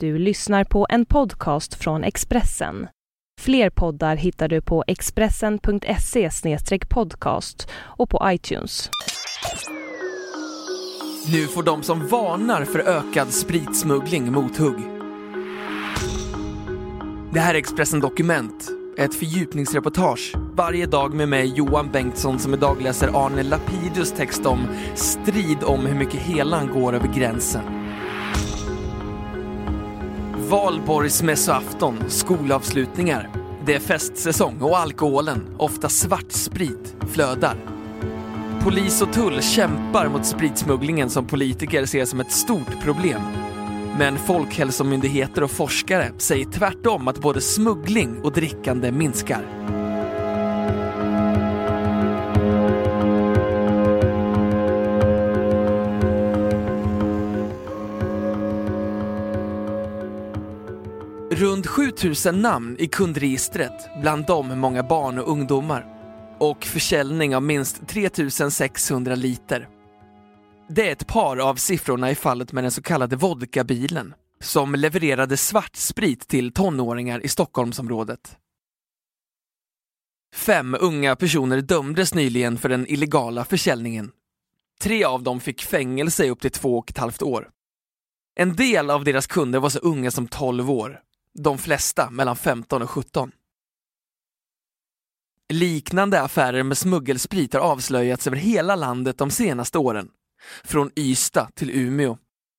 Du lyssnar på en podcast från Expressen. Fler poddar hittar du på expressen.se podcast och på iTunes. Nu får de som varnar för ökad spritsmuggling mothugg. Det här är Expressen Dokument, ett fördjupningsreportage varje dag med mig Johan Bengtsson som idag läser Arne Lapidus text om strid om hur mycket helan går över gränsen. Valborgsmässoafton, skolavslutningar. Det är festsäsong och alkoholen, ofta svartsprit, flödar. Polis och tull kämpar mot spritsmugglingen som politiker ser som ett stort problem. Men folkhälsomyndigheter och forskare säger tvärtom att både smuggling och drickande minskar. Runt 7000 namn i kundregistret, bland dem många barn och ungdomar. Och försäljning av minst 3600 liter. Det är ett par av siffrorna i fallet med den så kallade vodkabilen som levererade svartsprit till tonåringar i Stockholmsområdet. Fem unga personer dömdes nyligen för den illegala försäljningen. Tre av dem fick fängelse i upp till två och ett halvt år. En del av deras kunder var så unga som 12 år de flesta mellan 15 och 17. Liknande affärer med smuggelsprit har avslöjats över hela landet de senaste åren. Från Ystad till Umeå.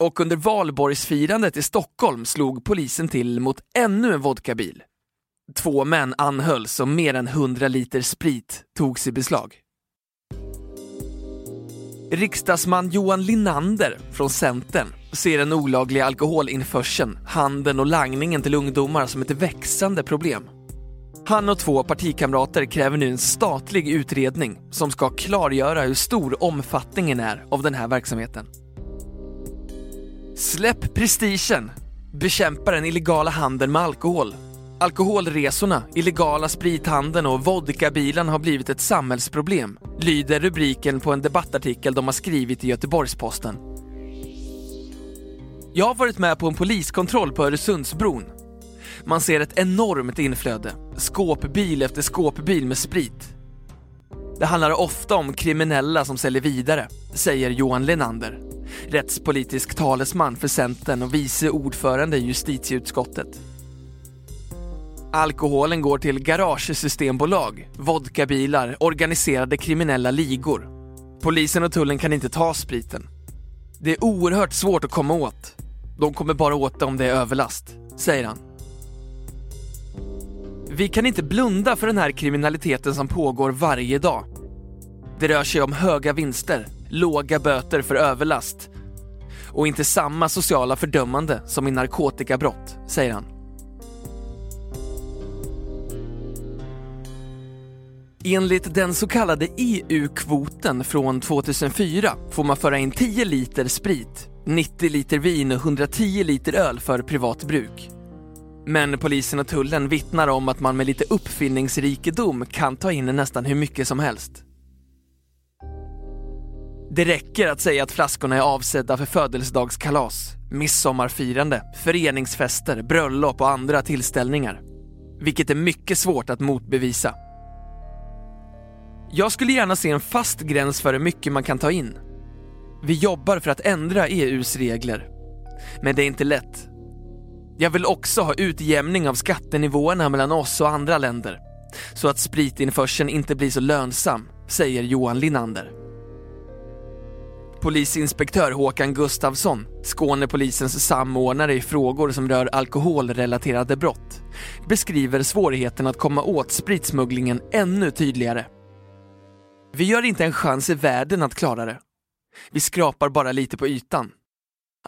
Och under valborgsfirandet i Stockholm slog polisen till mot ännu en vodkabil. Två män anhölls och mer än 100 liter sprit togs i beslag. Riksdagsman Johan Linander från Centern ser den olagliga alkoholinförseln, handeln och langningen till ungdomar som ett växande problem. Han och två partikamrater kräver nu en statlig utredning som ska klargöra hur stor omfattningen är av den här verksamheten. Släpp prestigen! Bekämpa den illegala handeln med alkohol. Alkoholresorna, illegala sprithandeln och vodkabilen har blivit ett samhällsproblem, lyder rubriken på en debattartikel de har skrivit i Göteborgs-Posten. Jag har varit med på en poliskontroll på Öresundsbron. Man ser ett enormt inflöde, skåpbil efter skåpbil med sprit. Det handlar ofta om kriminella som säljer vidare, säger Johan Lenander, rättspolitisk talesman för Centern och vice ordförande i justitieutskottet. Alkoholen går till garagesystembolag, vodkabilar, organiserade kriminella ligor. Polisen och tullen kan inte ta spriten. Det är oerhört svårt att komma åt. De kommer bara åt det om det är överlast, säger han. Vi kan inte blunda för den här kriminaliteten som pågår varje dag. Det rör sig om höga vinster, låga böter för överlast och inte samma sociala fördömande som i narkotikabrott, säger han. Enligt den så kallade EU-kvoten från 2004 får man föra in 10 liter sprit, 90 liter vin och 110 liter öl för privat bruk. Men polisen och tullen vittnar om att man med lite uppfinningsrikedom kan ta in nästan hur mycket som helst. Det räcker att säga att flaskorna är avsedda för födelsedagskalas, midsommarfirande, föreningsfester, bröllop och andra tillställningar. Vilket är mycket svårt att motbevisa. Jag skulle gärna se en fast gräns för hur mycket man kan ta in. Vi jobbar för att ändra EUs regler. Men det är inte lätt. Jag vill också ha utjämning av skattenivåerna mellan oss och andra länder. Så att spritinförseln inte blir så lönsam, säger Johan Linander. Polisinspektör Håkan Gustafsson, Skånepolisens samordnare i frågor som rör alkoholrelaterade brott, beskriver svårigheten att komma åt spritsmugglingen ännu tydligare. Vi gör inte en chans i världen att klara det. Vi skrapar bara lite på ytan.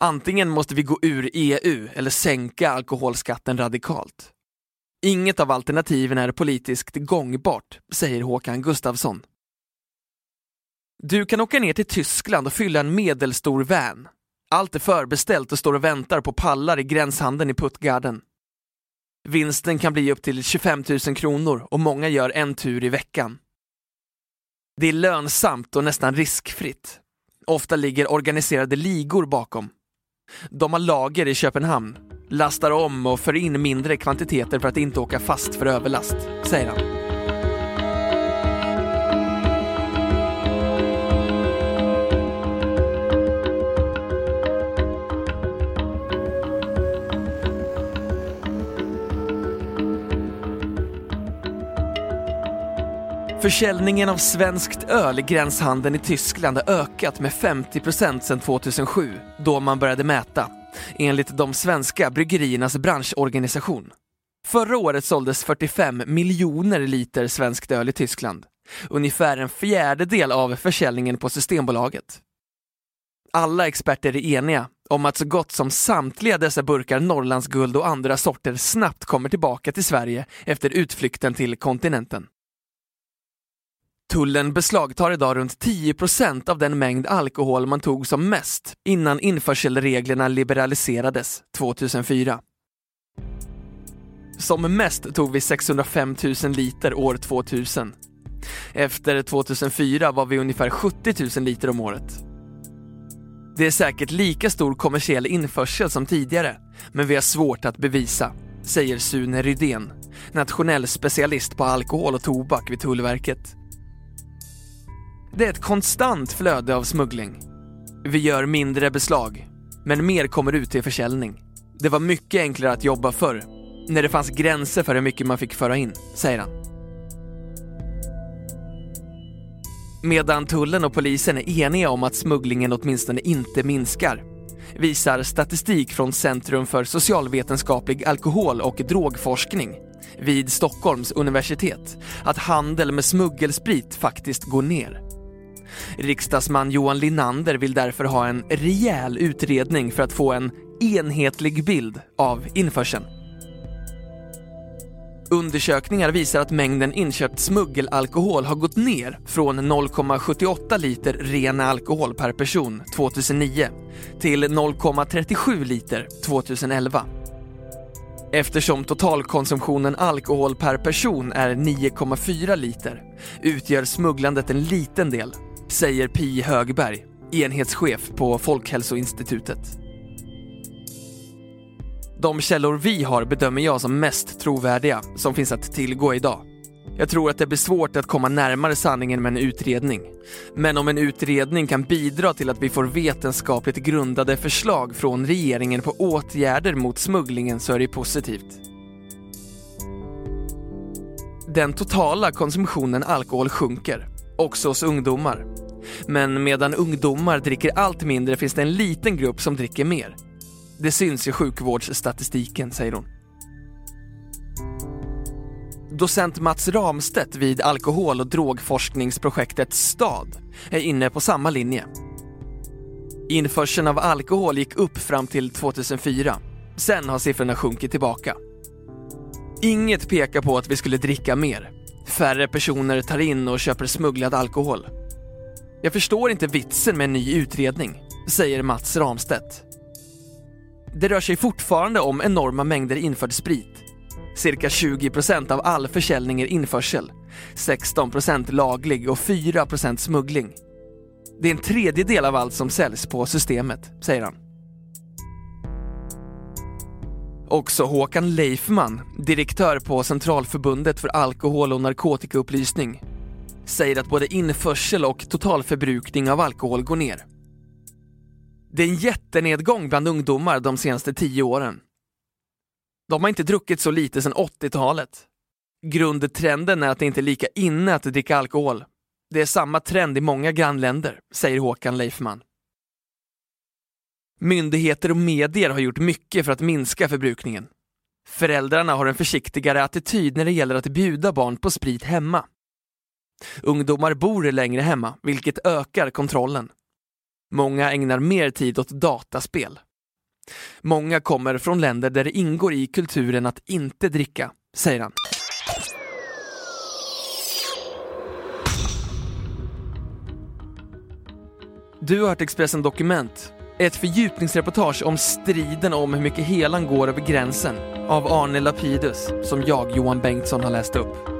Antingen måste vi gå ur EU eller sänka alkoholskatten radikalt. Inget av alternativen är politiskt gångbart, säger Håkan Gustafsson. Du kan åka ner till Tyskland och fylla en medelstor van. Allt är förbeställt och står och väntar på pallar i gränshandeln i Puttgarden. Vinsten kan bli upp till 25 000 kronor och många gör en tur i veckan. Det är lönsamt och nästan riskfritt. Ofta ligger organiserade ligor bakom. De har lager i Köpenhamn, lastar om och för in mindre kvantiteter för att inte åka fast för överlast, säger han. Försäljningen av svenskt öl i gränshandeln i Tyskland har ökat med 50% sedan 2007, då man började mäta, enligt de svenska bryggeriernas branschorganisation. Förra året såldes 45 miljoner liter svenskt öl i Tyskland, ungefär en fjärdedel av försäljningen på Systembolaget. Alla experter är eniga om att så gott som samtliga dessa burkar Norrlandsguld och andra sorter snabbt kommer tillbaka till Sverige efter utflykten till kontinenten. Tullen beslagtar idag runt 10% av den mängd alkohol man tog som mest innan införselreglerna liberaliserades 2004. Som mest tog vi 605 000 liter år 2000. Efter 2004 var vi ungefär 70 000 liter om året. Det är säkert lika stor kommersiell införsel som tidigare, men vi har svårt att bevisa, säger Sune Rydén, nationell specialist på alkohol och tobak vid Tullverket. Det är ett konstant flöde av smuggling. Vi gör mindre beslag, men mer kommer ut till försäljning. Det var mycket enklare att jobba förr, när det fanns gränser för hur mycket man fick föra in, säger han. Medan tullen och polisen är eniga om att smugglingen åtminstone inte minskar visar statistik från Centrum för socialvetenskaplig alkohol och drogforskning vid Stockholms universitet att handel med smuggelsprit faktiskt går ner. Riksdagsman Johan Linander vill därför ha en rejäl utredning för att få en enhetlig bild av införseln. Undersökningar visar att mängden inköpt smuggelalkohol har gått ner från 0,78 liter ren alkohol per person 2009 till 0,37 liter 2011. Eftersom totalkonsumtionen alkohol per person är 9,4 liter utgör smugglandet en liten del säger Pi Högberg, enhetschef på Folkhälsoinstitutet. De källor vi har bedömer jag som mest trovärdiga som finns att tillgå idag. Jag tror att det blir svårt att komma närmare sanningen med en utredning. Men om en utredning kan bidra till att vi får vetenskapligt grundade förslag från regeringen på åtgärder mot smugglingen så är det positivt. Den totala konsumtionen alkohol sjunker, också hos ungdomar. Men medan ungdomar dricker allt mindre finns det en liten grupp som dricker mer. Det syns i sjukvårdsstatistiken, säger hon. Docent Mats Ramstedt vid alkohol och drogforskningsprojektet STAD är inne på samma linje. Införseln av alkohol gick upp fram till 2004. Sen har siffrorna sjunkit tillbaka. Inget pekar på att vi skulle dricka mer. Färre personer tar in och köper smugglad alkohol. Jag förstår inte vitsen med en ny utredning, säger Mats Ramstedt. Det rör sig fortfarande om enorma mängder införd sprit. Cirka 20% av all försäljning är införsel, 16% laglig och 4% smuggling. Det är en tredjedel av allt som säljs på systemet, säger han. Också Håkan Leifman, direktör på Centralförbundet för alkohol och narkotikaupplysning, säger att både införsel och totalförbrukning av alkohol går ner. Det är en jättenedgång bland ungdomar de senaste tio åren. De har inte druckit så lite sedan 80-talet. Grundtrenden är att det inte är lika inne att dricka alkohol. Det är samma trend i många grannländer, säger Håkan Leifman. Myndigheter och medier har gjort mycket för att minska förbrukningen. Föräldrarna har en försiktigare attityd när det gäller att bjuda barn på sprit hemma. Ungdomar bor längre hemma, vilket ökar kontrollen. Många ägnar mer tid åt dataspel. Många kommer från länder där det ingår i kulturen att inte dricka, säger han. Du har hört Expressen Dokument, ett fördjupningsreportage om striden om hur mycket helan går över gränsen av Arne Lapidus, som jag, Johan Bengtsson, har läst upp.